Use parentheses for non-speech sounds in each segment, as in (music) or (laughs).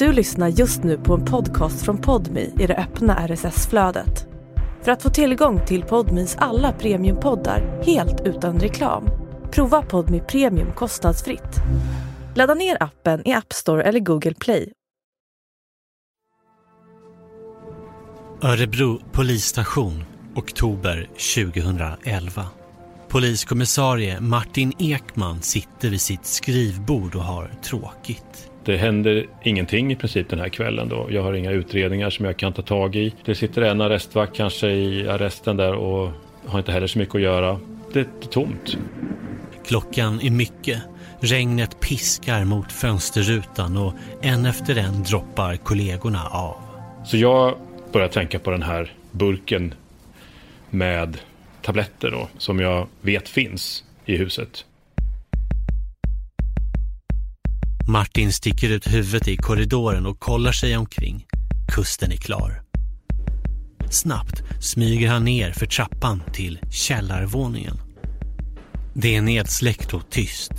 Du lyssnar just nu på en podcast från Podmi i det öppna RSS-flödet. För att få tillgång till Podmis alla premiumpoddar helt utan reklam, prova Podmi Premium kostnadsfritt. Ladda ner appen i App Store eller Google Play. Örebro polisstation, oktober 2011. Poliskommissarie Martin Ekman sitter vid sitt skrivbord och har tråkigt. Det händer ingenting i princip den här kvällen då. Jag har inga utredningar som jag kan ta tag i. Det sitter en arrestvakt kanske i arresten där och har inte heller så mycket att göra. Det är tomt. Klockan är mycket. Regnet piskar mot fönsterrutan och en efter en droppar kollegorna av. Så jag börjar tänka på den här burken med tabletter då, som jag vet finns i huset. Martin sticker ut huvudet i korridoren och kollar sig omkring. Kusten är klar. Snabbt smyger han ner för trappan till källarvåningen. Det är nedsläckt och tyst.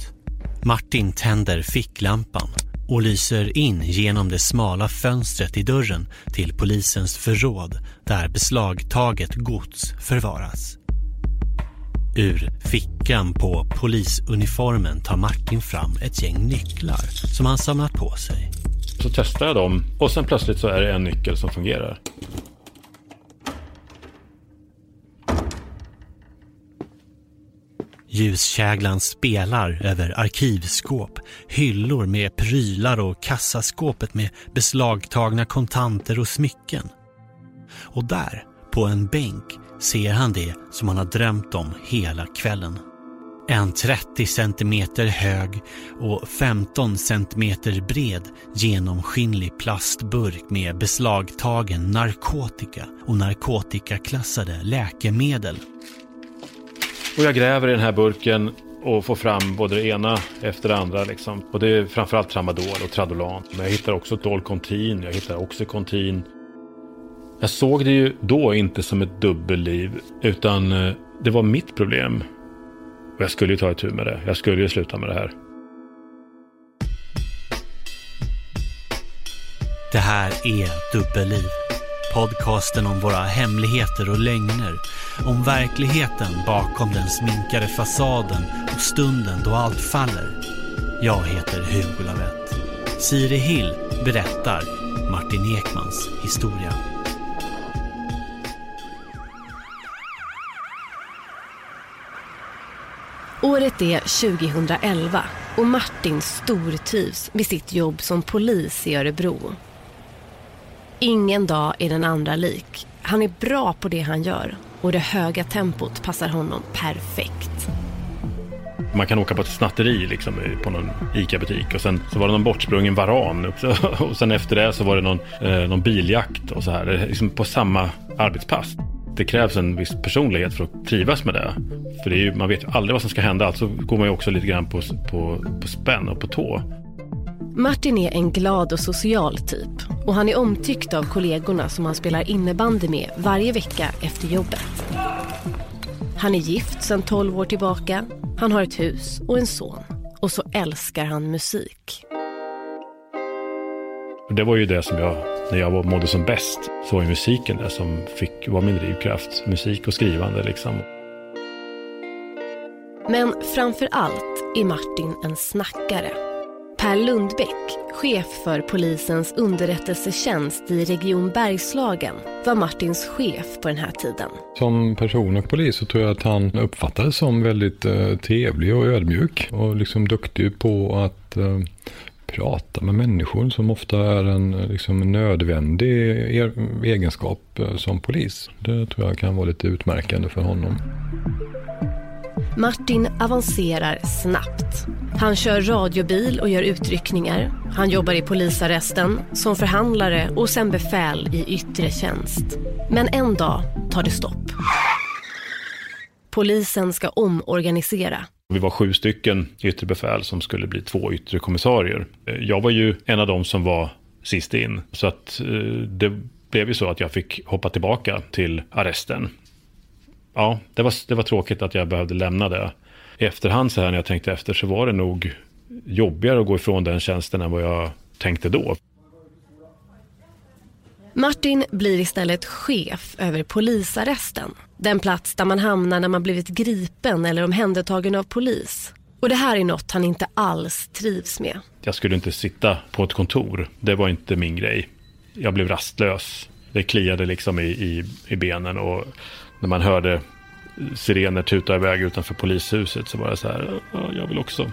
Martin tänder ficklampan och lyser in genom det smala fönstret i dörren till polisens förråd där beslagtaget gods förvaras. Ur fickan på polisuniformen tar Martin fram ett gäng nycklar som han samlat på sig. Så testar jag dem och sen plötsligt så är det en nyckel som fungerar. Ljuskäglan spelar över arkivskåp, hyllor med prylar och kassaskåpet med beslagtagna kontanter och smycken. Och där, på en bänk, ser han det som han har drömt om hela kvällen. En 30 centimeter hög och 15 centimeter bred genomskinlig plastburk med beslagtagen narkotika och narkotikaklassade läkemedel. Och jag gräver i den här burken och får fram både det ena efter det andra. Liksom. Och det är framförallt tramadol och tradolan. Men jag hittar också Dolcontin, jag hittar Oxycontin. Jag såg det ju då inte som ett dubbelliv, utan eh, det var mitt problem. Och jag skulle ju ta itu med det. Jag skulle ju sluta med det här. Det här är Dubbelliv. Podcasten om våra hemligheter och lögner. Om verkligheten bakom den sminkade fasaden och stunden då allt faller. Jag heter Hugo Lavett. Siri Hill berättar Martin Ekmans historia. Året är 2011 och Martin stortrivs med sitt jobb som polis i Örebro. Ingen dag är den andra lik. Han är bra på det han gör och det höga tempot passar honom perfekt. Man kan åka på ett snatteri liksom, på någon ICA-butik och sen så var det någon bortsprungen varan (laughs) och sen efter det så var det någon, eh, någon biljakt och så här. Liksom på samma arbetspass. Det krävs en viss personlighet för att trivas med det. För det är ju, man vet ju aldrig vad som ska hända. Alltså går man ju också lite grann på, på, på spänn och på tå. Martin är en glad och social typ och han är omtyckt av kollegorna som han spelar innebandy med varje vecka efter jobbet. Han är gift sedan 12 år tillbaka, han har ett hus och en son och så älskar han musik. Det var ju det som jag, när jag mådde som bäst, så var ju musiken det som fick vara min drivkraft. Musik och skrivande liksom. Men framför allt är Martin en snackare. Per Lundbäck, chef för polisens underrättelsetjänst i Region Bergslagen, var Martins chef på den här tiden. Som person och polis så tror jag att han uppfattades som väldigt eh, trevlig och ödmjuk och liksom duktig på att eh, prata med människor som ofta är en liksom, nödvändig er, egenskap eh, som polis. Det tror jag kan vara lite utmärkande för honom. Martin avancerar snabbt. Han kör radiobil och gör utryckningar. Han jobbar i polisarresten, som förhandlare och sen befäl i yttre tjänst. Men en dag tar det stopp. Polisen ska omorganisera. Vi var sju stycken yttre befäl som skulle bli två yttre kommissarier. Eh, jag var ju en av dem som var sist in. Så att eh, det blev ju så att jag fick hoppa tillbaka till arresten. Ja, det var, det var tråkigt att jag behövde lämna det. I efterhand så här när jag tänkte efter så var det nog jobbigare att gå ifrån den tjänsten än vad jag tänkte då. Martin blir istället chef över polisarresten. Den plats där man hamnar när man blivit gripen eller omhändertagen av polis. Och det här är något han inte alls trivs med. Jag skulle inte sitta på ett kontor. Det var inte min grej. Jag blev rastlös. Det kliade liksom i, i, i benen och när man hörde sirener tuta iväg utanför polishuset så var det så här, jag vill också.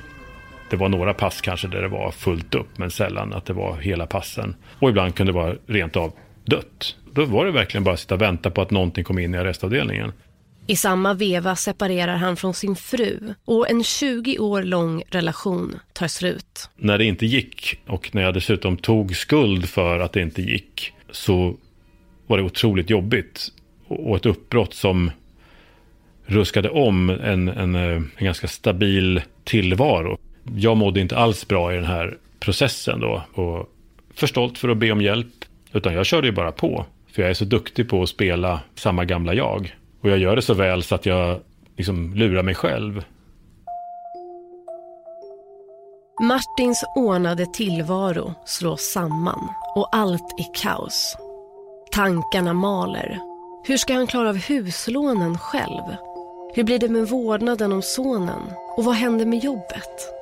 Det var några pass kanske där det var fullt upp, men sällan att det var hela passen. Och ibland kunde det vara rent av dött. Då var det verkligen bara att sitta och vänta på att någonting kom in i arrestavdelningen. I samma veva separerar han från sin fru och en 20 år lång relation tar slut. När det inte gick och när jag dessutom tog skuld för att det inte gick så var det otroligt jobbigt. Och ett uppbrott som ruskade om en, en, en ganska stabil tillvaro. Jag mådde inte alls bra i den här processen då och för stolt för att be om hjälp. Utan jag körde ju bara på. För jag är så duktig på att spela samma gamla jag. Och jag gör det så väl så att jag liksom lurar mig själv. Martins ordnade tillvaro slås samman och allt är kaos. Tankarna maler. Hur ska han klara av huslånen själv? Hur blir det med vårdnaden om sonen? Och vad händer med jobbet?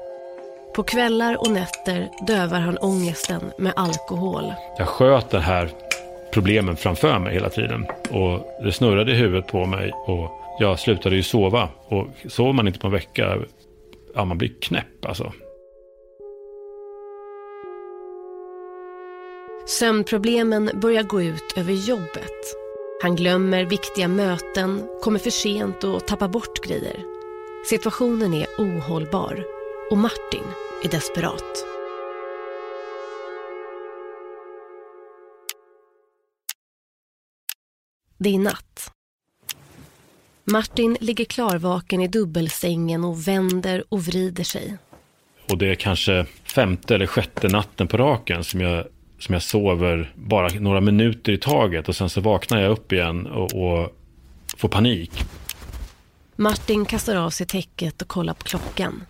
På kvällar och nätter dövar han ångesten med alkohol. Jag sköt det här problemen framför mig hela tiden. Och det snurrade i huvudet på mig och jag slutade ju sova. Och sover man inte på en vecka, ja man blir knäpp alltså. Sömnproblemen börjar gå ut över jobbet. Han glömmer viktiga möten, kommer för sent och tappar bort grejer. Situationen är ohållbar och Martin är desperat. Det är natt. Martin ligger klarvaken i dubbelsängen och vänder och vrider sig. Och det är kanske femte eller sjätte natten på raken som jag, som jag sover bara några minuter i taget. Och sen så vaknar jag upp igen och, och får panik. Martin kastar av sig täcket och kollar på klockan.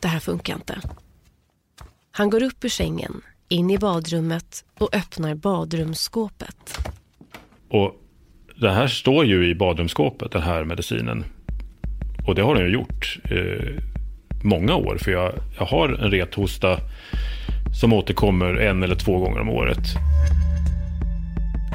Det här funkar inte. Han går upp ur sängen, in i badrummet och öppnar badrumsskåpet. Och det här står ju i badrumsskåpet, den här medicinen. Och det har den ju gjort eh, många år. För jag, jag har en rethosta som återkommer en eller två gånger om året.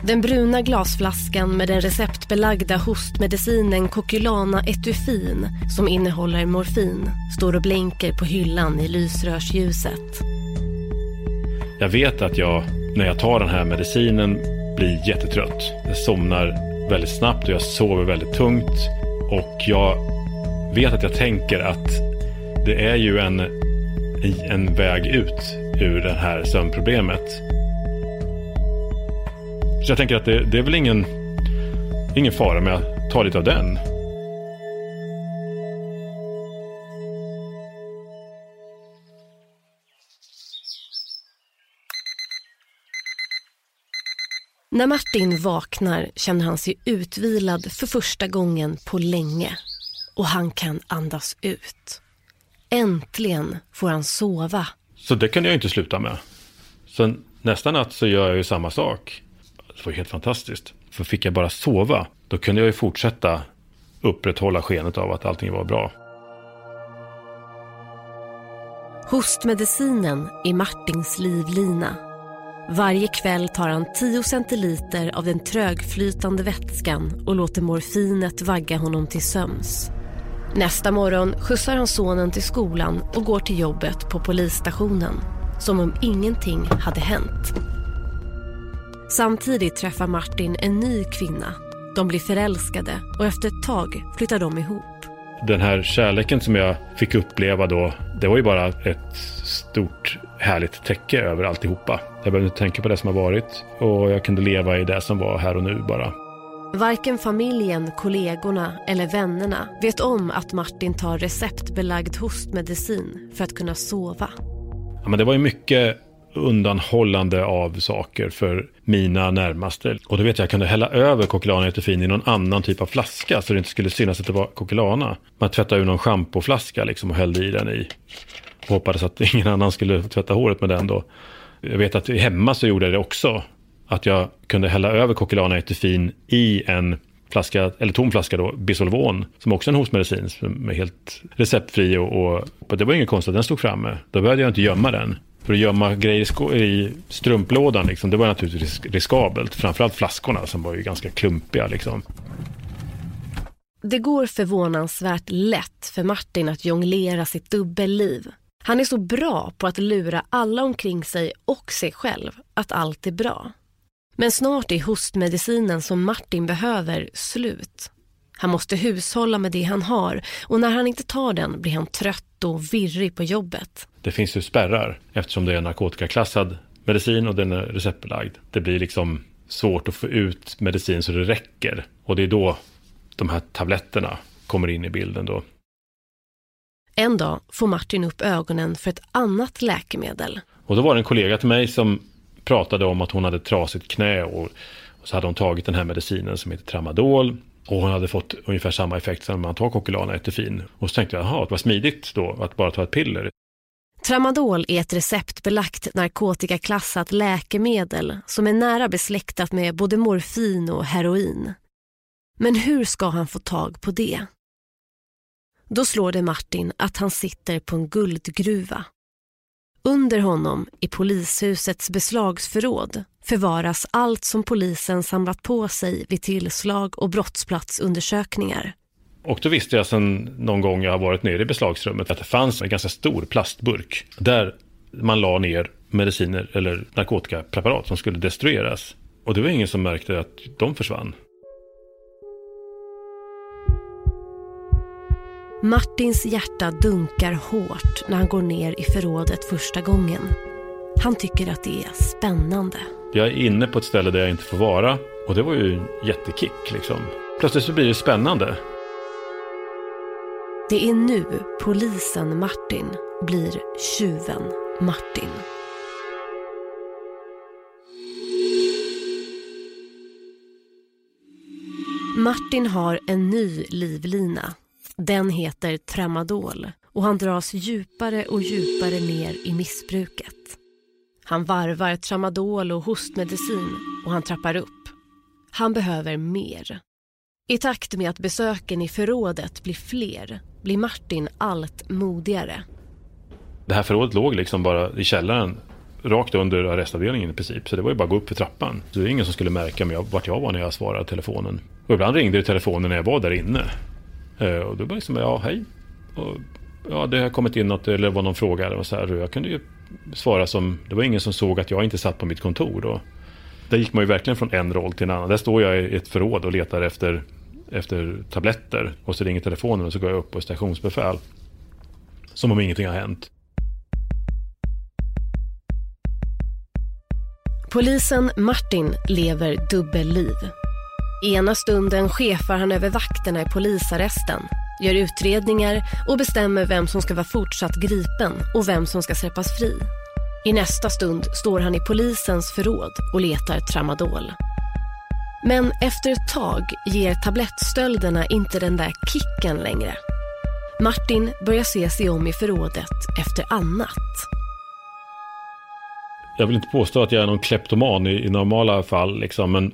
Den bruna glasflaskan med den receptbelagda hostmedicinen Coculana Etufin som innehåller morfin står och blänker på hyllan i lysrörsljuset. Jag vet att jag, när jag tar den här medicinen, blir jättetrött. Jag somnar väldigt snabbt och jag sover väldigt tungt. Och jag vet att jag tänker att det är ju en, en väg ut ur det här sömnproblemet. Så jag tänker att det, det är väl ingen, ingen fara med att ta lite av den. När Martin vaknar känner han sig utvilad för första gången på länge och han kan andas ut. Äntligen får han sova. Så det kan jag inte sluta med. Så nästa natt så gör jag ju samma sak. Det var helt fantastiskt. För fick jag bara sova, då kunde jag ju fortsätta upprätthålla skenet av att allting var bra. Hostmedicinen är Martins livlina varje kväll tar han 10 centiliter av den trögflytande vätskan och låter morfinet vagga honom till sömns. Nästa morgon skjutsar han sonen till skolan och går till jobbet på polisstationen. Som om ingenting hade hänt. Samtidigt träffar Martin en ny kvinna. De blir förälskade och efter ett tag flyttar de ihop. Den här kärleken som jag fick uppleva då, det var ju bara ett stort härligt täcke över alltihopa. Jag behövde inte tänka på det som har varit och jag kunde leva i det som var här och nu bara. Varken familjen, kollegorna eller vännerna vet om att Martin tar receptbelagd hostmedicin för att kunna sova. Ja, men det var ju mycket undanhållande av saker för mina närmaste. Och då vet jag, jag kunde hälla över Coquelana Etofin i någon annan typ av flaska så det inte skulle synas att det var Coquelana. Man tvättade ur någon schampoflaska liksom och hällde i den i. Och hoppades att (laughs) ingen annan skulle tvätta håret med den då. Jag vet att hemma så gjorde jag det också. att jag kunde hälla över Coquelana Etifin i en flaska, eller tom flaska då, Bisolvon, som också är en hostmedicin som är helt receptfri och, och det var inget konstigt att den stod framme. Då behövde jag inte gömma den. För att gömma grejer i strumplådan, liksom, det var naturligtvis riskabelt. Framförallt flaskorna som var ju ganska klumpiga. Liksom. Det går förvånansvärt lätt för Martin att jonglera sitt dubbelliv. Han är så bra på att lura alla omkring sig och sig själv att allt är bra. Men snart är hostmedicinen som Martin behöver slut. Han måste hushålla med det han har och när han inte tar den blir han trött och virrig på jobbet. Det finns ju spärrar eftersom det är narkotikaklassad medicin och den är receptbelagd. Det blir liksom svårt att få ut medicin så det räcker och det är då de här tabletterna kommer in i bilden då. En dag får Martin upp ögonen för ett annat läkemedel. Och då var det en kollega till mig som pratade om att hon hade trasigt knä och, och så hade hon tagit den här medicinen som heter Tramadol och hon hade fått ungefär samma effekt som när man tar kokulana Etefin. Och så tänkte jag, jaha, det var smidigt då att bara ta ett piller. Tramadol är ett receptbelagt narkotikaklassat läkemedel som är nära besläktat med både morfin och heroin. Men hur ska han få tag på det? Då slår det Martin att han sitter på en guldgruva. Under honom, i polishusets beslagsförråd, förvaras allt som polisen samlat på sig vid tillslag och brottsplatsundersökningar. Och då visste jag sen någon gång jag har varit nere i beslagsrummet att det fanns en ganska stor plastburk där man la ner mediciner eller narkotikapreparat som skulle destrueras. Och det var ingen som märkte att de försvann. Martins hjärta dunkar hårt när han går ner i förrådet första gången. Han tycker att det är spännande. Jag är inne på ett ställe där jag inte får vara och det var ju en jättekick liksom. Plötsligt så blir det spännande. Det är nu polisen Martin blir tjuven Martin. Martin har en ny livlina den heter Tramadol och han dras djupare och djupare ner i missbruket. Han varvar tramadol och hostmedicin och han trappar upp. Han behöver mer. I takt med att besöken i förrådet blir fler blir Martin allt modigare. Det här förrådet låg liksom bara i källaren rakt under arrestavdelningen i princip. Så det var ju bara att gå upp för trappan. Så det var ingen som skulle märka mig vart jag var när jag svarade telefonen. Och ibland ringde det telefonen när jag var där inne. Eh, och då bara liksom, ja hej. Och, ja, det har kommit in något, eller var någon fråga. Eller så här, och jag kunde ju svara som, det var ingen som såg att jag inte satt på mitt kontor då. Där gick man ju verkligen från en roll till en annan. Där står jag i ett förråd och letar efter, efter tabletter. Och så ringer telefonen och så går jag upp på stationsbefäl. Som om ingenting har hänt. Polisen Martin lever dubbelliv. Ena stunden chefar han över vakterna i polisarresten, gör utredningar och bestämmer vem som ska vara fortsatt gripen och vem som ska släppas fri. I nästa stund står han i polisens förråd och letar tramadol. Men efter ett tag ger tablettstölderna inte den där kicken längre. Martin börjar se sig om i förrådet efter annat. Jag vill inte påstå att jag är någon kleptoman i, i normala fall, liksom, men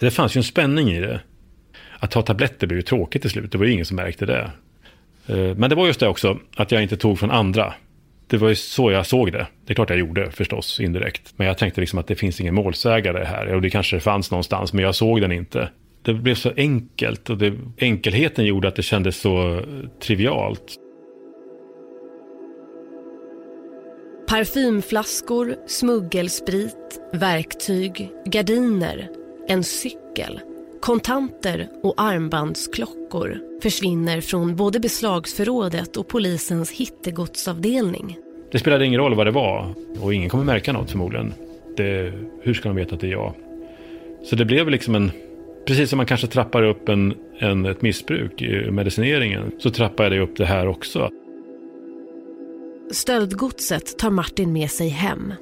det fanns ju en spänning i det. Att ta tabletter blev ju tråkigt till slut. Det var ju ingen som märkte det. Eh, men det var just det också, att jag inte tog från andra. Det var ju så jag såg det. Det är klart jag gjorde förstås indirekt. Men jag tänkte liksom att det finns ingen målsägare här. Och det kanske fanns någonstans, men jag såg den inte. Det blev så enkelt och det, enkelheten gjorde att det kändes så trivialt. Parfymflaskor, smuggelsprit, verktyg, gardiner en cykel, kontanter och armbandsklockor försvinner från både beslagsförrådet och polisens hittegodsavdelning. Det spelade ingen roll vad det var och ingen kommer märka något förmodligen. Det, hur ska de veta att det är jag? Så det blev liksom en, precis som man kanske trappar upp en, en, ett missbruk i medicineringen, så trappar jag upp det här också. Stöldgodset tar Martin med sig hem.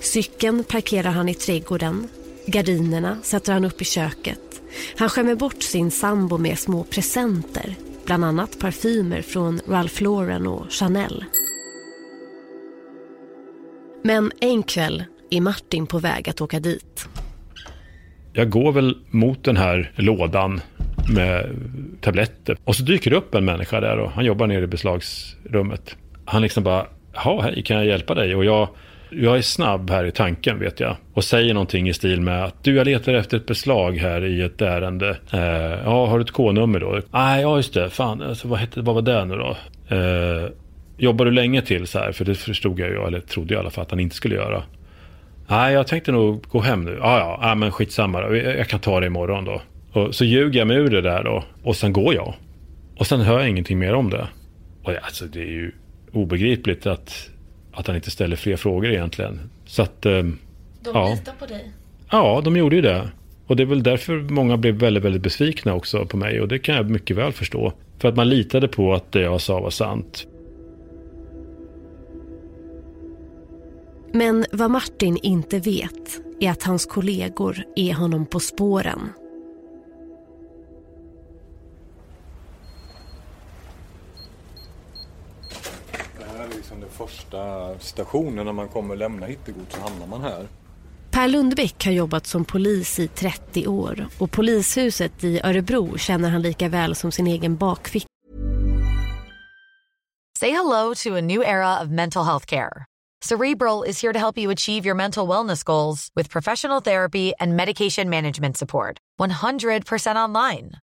Cykeln parkerar han i trädgården Gardinerna sätter han upp i köket. Han skämmer bort sin sambo med små presenter. Bland annat parfymer från Ralph Lauren och Chanel. Men en kväll är Martin på väg att åka dit. Jag går väl mot den här lådan med tabletter. Och så dyker det upp en människa där och han jobbar nere i beslagsrummet. Han liksom bara, ja hej, kan jag hjälpa dig? Och jag, jag är snabb här i tanken vet jag. Och säger någonting i stil med att du, jag letar efter ett beslag här i ett ärende. Eh, ja, har du ett K-nummer då? Nej, ja just det. Fan, alltså, vad, hette, vad var det nu då? Eh, jobbar du länge till så här? För det förstod jag ju, eller trodde jag i alla fall att han inte skulle göra. Nej, jag tänkte nog gå hem nu. Ja, ja, ja men skitsamma då. Jag kan ta det imorgon då. Och så ljuger jag mig ur det där då. Och sen går jag. Och sen hör jag ingenting mer om det. Och alltså det är ju obegripligt att, att han inte ställer fler frågor egentligen. Så att... Eh, de ja. litar på dig? Ja, de gjorde ju det. Och det är väl därför många blev väldigt, väldigt besvikna också på mig. Och det kan jag mycket väl förstå. För att man litade på att det jag sa var sant. Men vad Martin inte vet är att hans kollegor är honom på spåren. Första stationen när man kommer lämna hittegods så hamnar man här. Per Lundbäck har jobbat som polis i 30 år och polishuset i Örebro känner han lika väl som sin egen bakficka. Say hello to a new era of mental health care. Cerebral is here to help you achieve your mental wellness goals with professional therapy and medication management support. 100% online.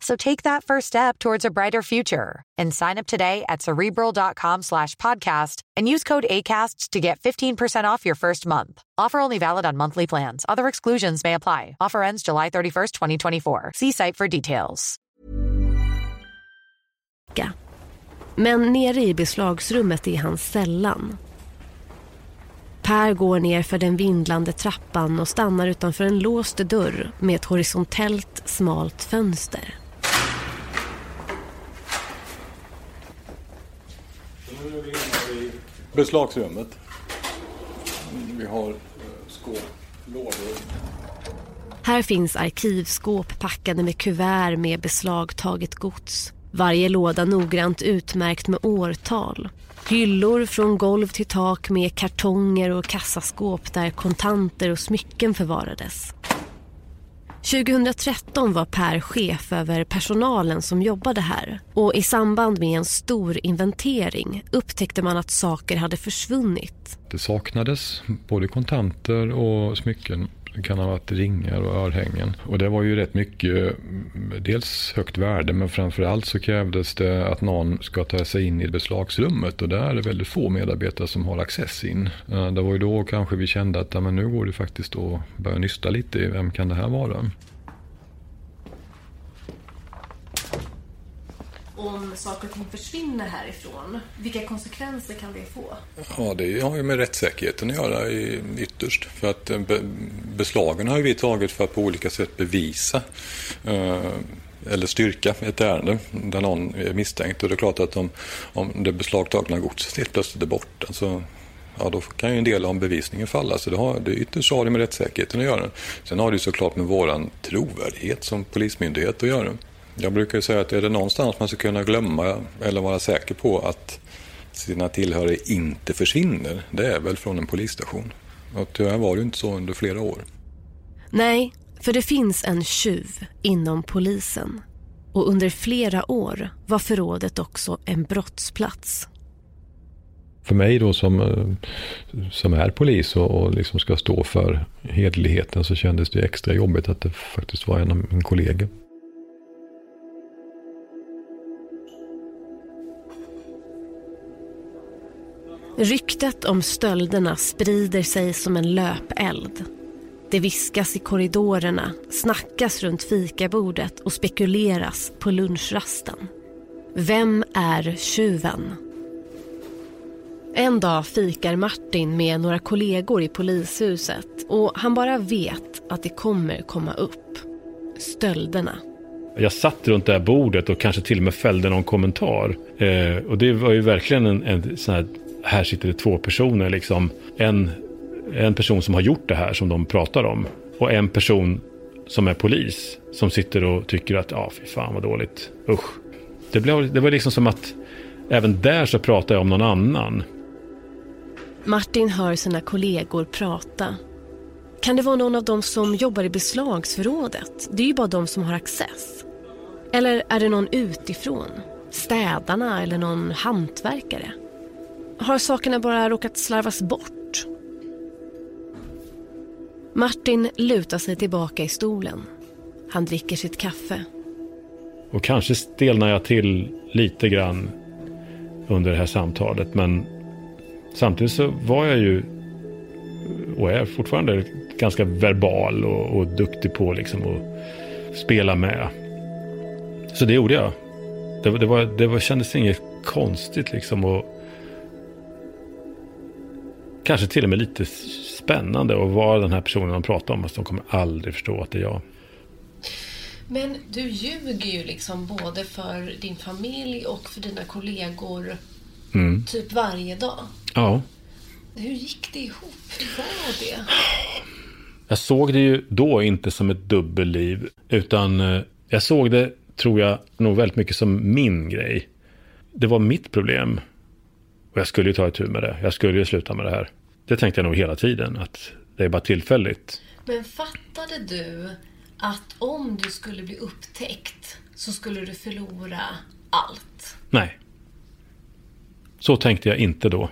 So take that first step towards a brighter future and sign up today at cerebral.com slash podcast and use code ACasts to get 15% off your first month. Offer only valid on monthly plans. Other exclusions may apply. Offer ends July 31st, 2024. See site for details. Men nere i beslagsrummet är han sällan. Per går ner för den vindlande trappan och stannar utanför en låst dörr med ett horisontellt smalt fönster. Nu är vi inne i beslagsrummet. Vi har eh, skåp, lådor. Här finns arkivskåp packade med kuvert med beslagtaget gods. Varje låda noggrant utmärkt med årtal. Hyllor från golv till tak med kartonger och kassaskåp där kontanter och smycken förvarades. 2013 var Per chef över personalen som jobbade här och i samband med en stor inventering upptäckte man att saker hade försvunnit. Det saknades både kontanter och smycken. Det kan ha varit ringar och örhängen. Och det var ju rätt mycket, dels högt värde men framförallt så krävdes det att någon ska ta sig in i beslagsrummet och där är det väldigt få medarbetare som har access in. Eh, det var ju då kanske vi kände att ja, men nu går det faktiskt att börja nysta lite i vem kan det här vara? Om saker och ting försvinner härifrån, vilka konsekvenser kan det få? Ja, det har ju med rättssäkerheten att göra ytterst. För att eh, beslagen har ju vi tagit för att på olika sätt bevisa eh, eller styrka ett ärende där någon är misstänkt. Och det är klart att om, om det beslagtagna godset helt plötsligt är borta så ja, då kan ju en del av bevisningen falla. Så det, har, det ytterst har det med rättssäkerheten att göra. Sen har det ju såklart med vår trovärdighet som polismyndighet att göra. Jag brukar ju säga att är det någonstans man ska kunna glömma eller vara säker på att sina tillhöriga inte försvinner, det är väl från en polisstation. Och tyvärr var det ju inte så under flera år. Nej, för det finns en tjuv inom polisen. Och under flera år var förrådet också en brottsplats. För mig då som, eh, som är polis och, och liksom ska stå för hedligheten så kändes det extra jobbigt att det faktiskt var en av min kollegor. Ryktet om stölderna sprider sig som en löpeld. Det viskas i korridorerna, snackas runt fikabordet och spekuleras på lunchrasten. Vem är tjuven? En dag fikar Martin med några kollegor i polishuset och han bara vet att det kommer komma upp. Stölderna. Jag satt runt det här bordet och kanske till och med fällde någon kommentar. Eh, och det var ju verkligen en, en sån här, här sitter det två personer liksom. En, en person som har gjort det här som de pratar om. Och en person som är polis. Som sitter och tycker att, ja fy fan vad dåligt. Usch. Det, blev, det var liksom som att även där så pratar jag om någon annan. Martin hör sina kollegor prata. Kan det vara någon av dem som jobbar i beslagsförrådet? Det är ju bara de som har access. Eller är det någon utifrån? Städarna eller någon hantverkare? Har sakerna bara råkat slarvas bort? Martin lutar sig tillbaka i stolen. Han dricker sitt kaffe. Och kanske stelnar jag till lite grann under det här samtalet. Men samtidigt så var jag ju och är fortfarande ganska verbal och, och duktig på liksom att spela med. Så det gjorde jag. Det, det, var, det var, kändes inget konstigt liksom. Och kanske till och med lite spännande att vara den här personen de pratar om. Fast de kommer aldrig förstå att det är jag. Men du ljuger ju liksom både för din familj och för dina kollegor mm. typ varje dag. Ja. Hur gick det ihop? Hur var det? Jag såg det ju då inte som ett dubbelliv. Utan eh, jag såg det, tror jag, nog väldigt mycket som min grej. Det var mitt problem. Och jag skulle ju ta itu med det. Jag skulle ju sluta med det här. Det tänkte jag nog hela tiden. Att det är bara tillfälligt. Men fattade du att om du skulle bli upptäckt så skulle du förlora allt? Nej. Så tänkte jag inte då.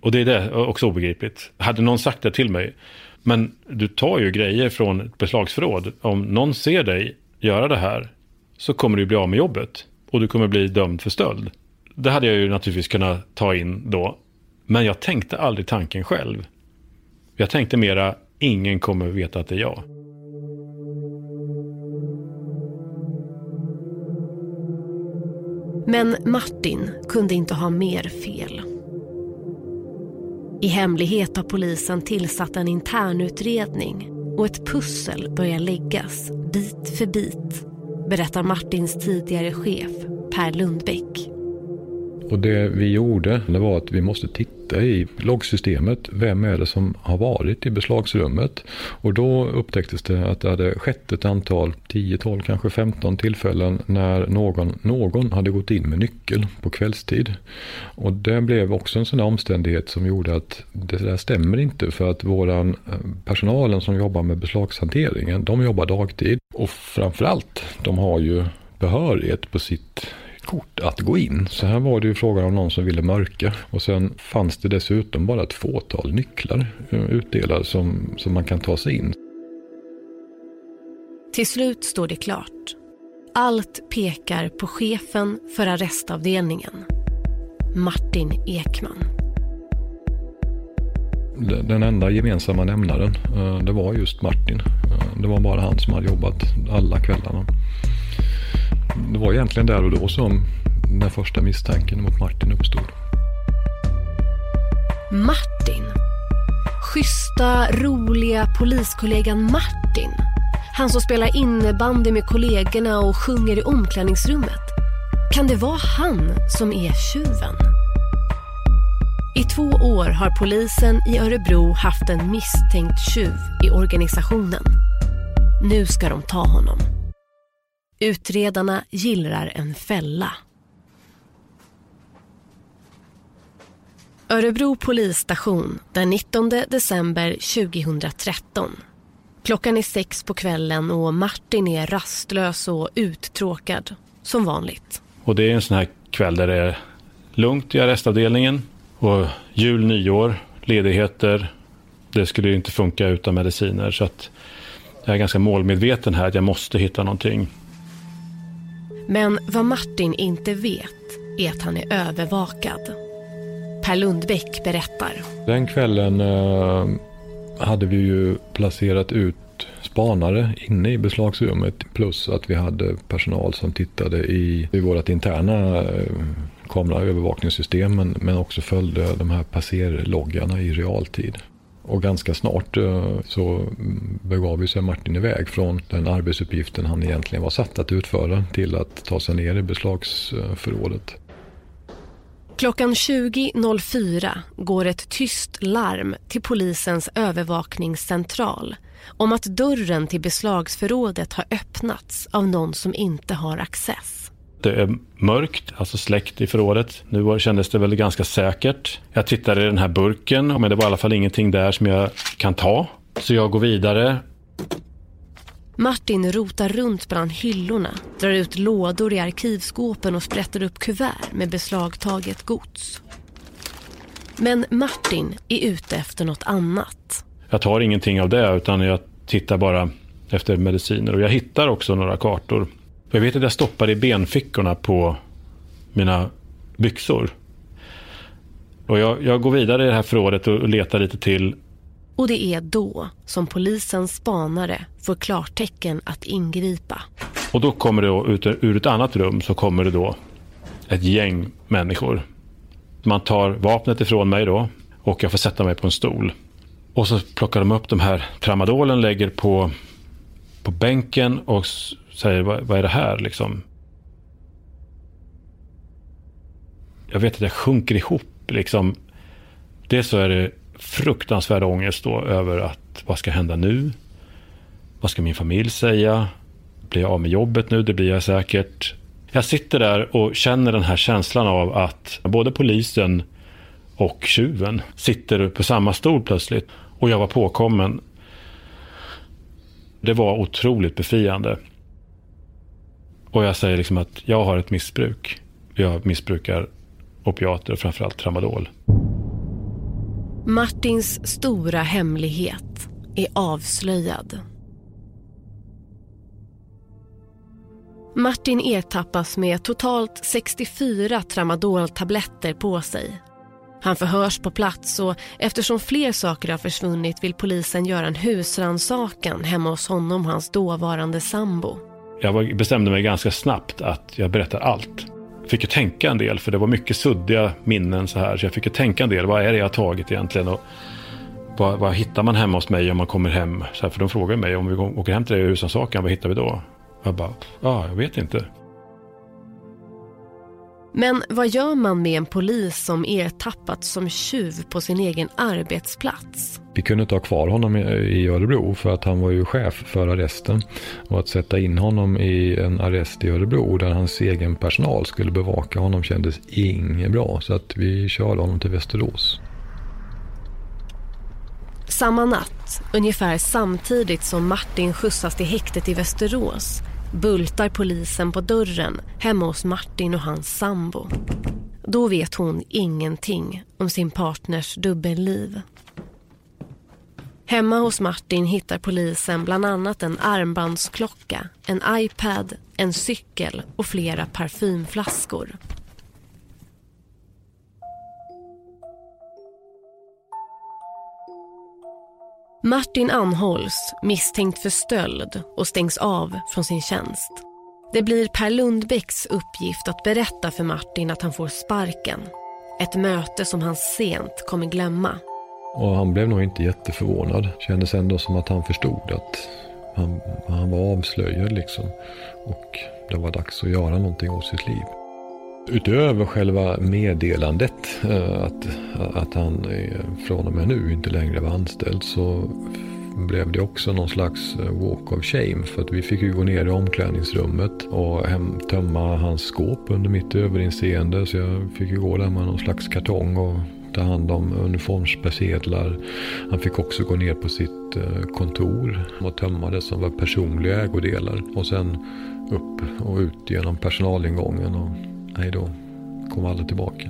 Och det är det också obegripligt. Hade någon sagt det till mig, men du tar ju grejer från ett beslagsförråd. Om någon ser dig göra det här så kommer du bli av med jobbet. Och du kommer bli dömd för stöld. Det hade jag ju naturligtvis kunnat ta in då. Men jag tänkte aldrig tanken själv. Jag tänkte mera, ingen kommer veta att det är jag. Men Martin kunde inte ha mer fel. I hemlighet har polisen tillsatt en internutredning och ett pussel börjar läggas bit för bit, berättar Martins tidigare chef Per Lundbäck. Och det vi gjorde det var att vi måste titta i loggsystemet. Vem är det som har varit i beslagsrummet? Och då upptäcktes det att det hade skett ett antal, 10, 12, kanske 15 tillfällen när någon, någon hade gått in med nyckel på kvällstid. Och det blev också en sån där omständighet som gjorde att det där stämmer inte för att våran eh, personalen som jobbar med beslagshanteringen, de jobbar dagtid. Och framförallt, de har ju behörighet på sitt kort att gå in. Så här var det ju frågan om någon som ville mörka. Och sen fanns det dessutom bara ett fåtal nycklar eh, utdelade som, som man kan ta sig in. Till slut står det klart. Allt pekar på chefen för arrestavdelningen. Martin Ekman. Den enda gemensamma nämnaren, eh, det var just Martin. Eh, det var bara han som hade jobbat alla kvällarna. Det var egentligen där och då som den första misstanken mot Martin uppstod. Martin? Schyssta, roliga poliskollegan Martin? Han som spelar innebandy med kollegorna och sjunger i omklädningsrummet. Kan det vara han som är tjuven? I två år har polisen i Örebro haft en misstänkt tjuv i organisationen. Nu ska de ta honom. Utredarna gillrar en fälla. Örebro polisstation den 19 december 2013. Klockan är sex på kvällen och Martin är rastlös och uttråkad, som vanligt. Och det är en sån här kväll där det är lugnt i arrestavdelningen. Och jul, nyår, ledigheter. Det skulle ju inte funka utan mediciner. Så att jag är ganska målmedveten här att jag måste hitta någonting. Men vad Martin inte vet är att han är övervakad. Per Lundbäck berättar. Den kvällen eh, hade vi ju placerat ut spanare inne i beslagsrummet plus att vi hade personal som tittade i, i vårt interna eh, kameraövervakningssystem men, men också följde de här passerloggarna i realtid. Och ganska snart eh, så begav sig Martin iväg från den arbetsuppgiften han egentligen var satt att utföra till att ta sig ner i beslagsförrådet. Klockan 20.04 går ett tyst larm till polisens övervakningscentral om att dörren till beslagsförrådet har öppnats av någon som inte har access. Det är mörkt, alltså släckt i förrådet. Nu kändes det väl ganska säkert. Jag tittar i den här burken, men det var i alla fall ingenting där som jag kan ta. Så jag går vidare. Martin rotar runt bland hyllorna, drar ut lådor i arkivskåpen och sprätter upp kuvert med beslagtaget gods. Men Martin är ute efter något annat. Jag tar ingenting av det utan jag tittar bara efter mediciner. Och jag hittar också några kartor. Jag vet att jag stoppar i benfickorna på mina byxor. Och jag, jag går vidare i det här förrådet och letar lite till. Och det är då som polisens spanare får klartecken att ingripa. Och då kommer det ut ur ett annat rum så kommer det då ett gäng människor. Man tar vapnet ifrån mig då och jag får sätta mig på en stol. Och så plockar de upp de här tramadolen, lägger på, på bänken och säger vad, vad är det här liksom? Jag vet att jag sjunker ihop liksom. Dels så är det fruktansvärd ångest då över att vad ska hända nu? Vad ska min familj säga? Blir jag av med jobbet nu? Det blir jag säkert. Jag sitter där och känner den här känslan av att både polisen och tjuven sitter på samma stol plötsligt. Och jag var påkommen. Det var otroligt befriande. Och jag säger liksom att jag har ett missbruk. Jag missbrukar opiater och framförallt tramadol. Martins stora hemlighet är avslöjad. Martin ertappas med totalt 64 tramadoltabletter på sig. Han förhörs på plats och eftersom fler saker har försvunnit vill polisen göra en husransakan hemma hos honom och hans dåvarande sambo. Jag bestämde mig ganska snabbt att jag berättar allt. Jag fick ju tänka en del för det var mycket suddiga minnen så här. Så jag fick ju tänka en del. Vad är det jag har tagit egentligen? Och vad, vad hittar man hemma hos mig om man kommer hem? Så här, för de frågar mig om vi åker hem till dig och husrannsakan, vad hittar vi då? Jag bara, ja, jag vet inte. Men vad gör man med en polis som ertappats som tjuv på sin egen arbetsplats? Vi kunde inte ha kvar honom i Örebro för att han var ju chef för arresten. Och att sätta in honom i en arrest i Örebro där hans egen personal skulle bevaka honom kändes inget bra. Så att vi körde honom till Västerås. Samma natt, ungefär samtidigt som Martin skjutsas till häktet i Västerås bultar polisen på dörren hemma hos Martin och hans sambo. Då vet hon ingenting om sin partners dubbelliv. Hemma hos Martin hittar polisen bland annat en armbandsklocka, en iPad, en cykel och flera parfymflaskor. Martin anhålls misstänkt för stöld och stängs av från sin tjänst. Det blir Per Lundbäcks uppgift att berätta för Martin att han får sparken. Ett möte som han sent kommer glömma. Och han blev nog inte jätteförvånad. Kändes ändå som att han förstod att han, han var avslöjad liksom. Och det var dags att göra någonting åt sitt liv. Utöver själva meddelandet eh, att, att han från och med nu inte längre var anställd så blev det också någon slags eh, walk of shame. För att vi fick ju gå ner i omklädningsrummet och hem, tömma hans skåp under mitt överinseende. Så jag fick ju gå där med någon slags kartong och ta hand om uniformspersedlar. Han fick också gå ner på sitt eh, kontor och tömma det som var personliga ägodelar. Och sen upp och ut genom personalingången. Och nej då kom aldrig tillbaka.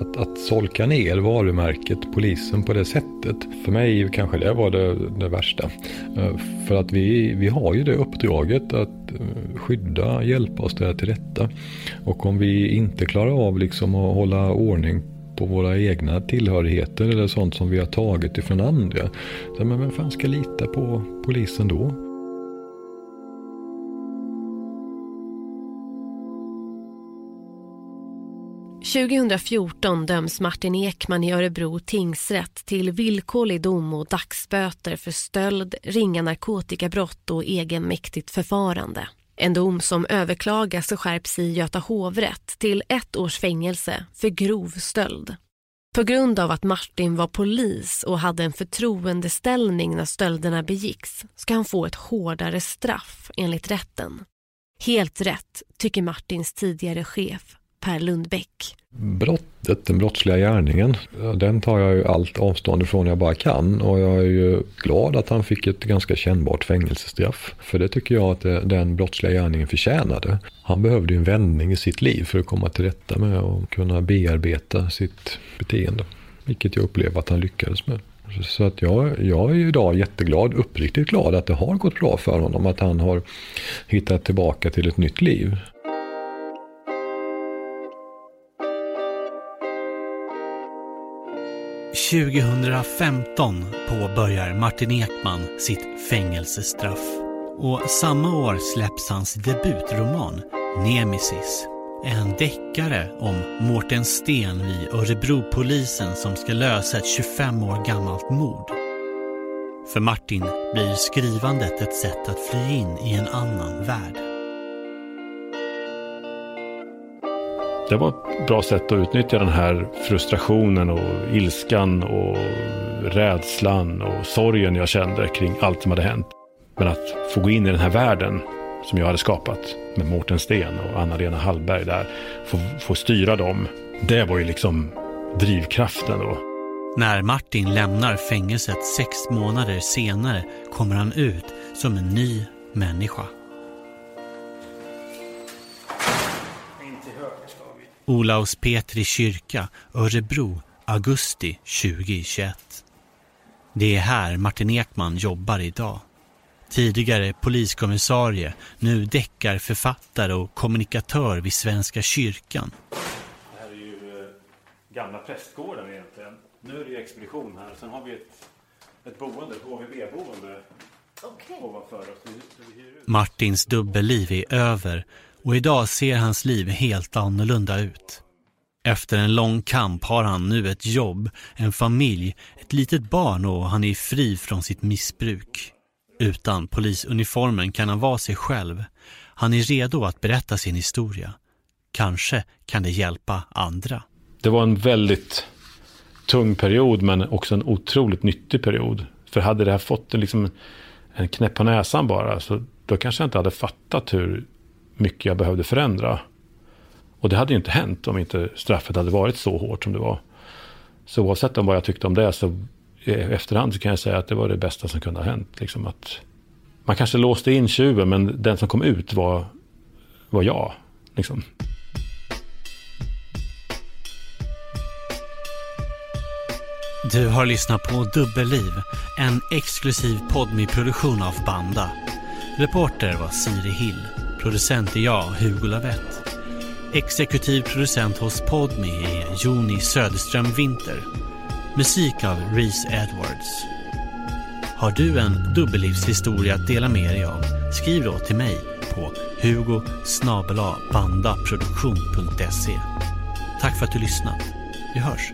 Att, att solka ner varumärket polisen på det sättet. För mig kanske det var det, det värsta. Eh, för att vi, vi har ju det uppdraget att eh, skydda, hjälpa oss där till rätta. Och om vi inte klarar av liksom att hålla ordning på våra egna tillhörigheter eller sånt som vi har tagit ifrån andra. Så, men vem fan ska lita på polisen då? 2014 döms Martin Ekman i Örebro tingsrätt till villkorlig dom och dagsböter för stöld, ringa narkotikabrott och egenmäktigt förfarande. En dom som överklagas och skärps i Göta hovrätt till ett års fängelse för grov stöld. På grund av att Martin var polis och hade en förtroendeställning när stölderna begicks ska han få ett hårdare straff enligt rätten. Helt rätt, tycker Martins tidigare chef Per Lundbäck. Brottet, den brottsliga gärningen, den tar jag ju allt avstånd ifrån jag bara kan. Och jag är ju glad att han fick ett ganska kännbart fängelsestraff. För det tycker jag att eh, den brottsliga gärningen förtjänade. Han behövde ju en vändning i sitt liv för att komma till rätta med och kunna bearbeta sitt beteende. Vilket jag upplever att han lyckades med. Så att jag, jag är idag jätteglad, uppriktigt glad att det har gått bra för honom. Att han har hittat tillbaka till ett nytt liv. 2015 påbörjar Martin Ekman sitt fängelsestraff. Och samma år släpps hans debutroman Nemesis. En deckare om Mårten Sten vid Örebropolisen som ska lösa ett 25 år gammalt mord. För Martin blir skrivandet ett sätt att fly in i en annan värld. Det var ett bra sätt att utnyttja den här frustrationen och ilskan och rädslan och sorgen jag kände kring allt som hade hänt. Men att få gå in i den här världen som jag hade skapat med Mårten Sten och Anna-Lena Hallberg där, få, få styra dem. Det var ju liksom drivkraften då. När Martin lämnar fängelset sex månader senare kommer han ut som en ny människa. Olaus Petri kyrka, Örebro, augusti 2021. Det är här Martin Ekman jobbar idag. Tidigare poliskommissarie, nu deckarförfattare och kommunikatör vid Svenska kyrkan. Det här är ju eh, gamla prästgården egentligen. Nu är det expedition här. Sen har vi ett, ett boende, ett HVB-boende okay. ovanför oss. Martins dubbelliv är över och idag ser hans liv helt annorlunda ut. Efter en lång kamp har han nu ett jobb, en familj, ett litet barn och han är fri från sitt missbruk. Utan polisuniformen kan han vara sig själv. Han är redo att berätta sin historia. Kanske kan det hjälpa andra. Det var en väldigt tung period men också en otroligt nyttig period. För hade det här fått en, liksom, en knäpp på näsan bara så då kanske jag inte hade fattat hur mycket jag behövde förändra. Och det hade ju inte hänt om inte straffet hade varit så hårt som det var. Så oavsett om vad jag tyckte om det så i efterhand så kan jag säga att det var det bästa som kunde ha hänt. Liksom att man kanske låste in tjuven men den som kom ut var, var jag. Liksom. Du har lyssnat på Dubbelliv, en exklusiv podmi-produktion av Banda. Reporter var Siri Hill. Producent är jag, Hugo Lavett. Exekutiv producent hos Podme är Joni Söderström Winter. Musik av Reese Edwards. Har du en dubbellivshistoria att dela med dig av? Skriv då till mig på hugo bandaproduktion.se. Tack för att du lyssnat. Vi hörs.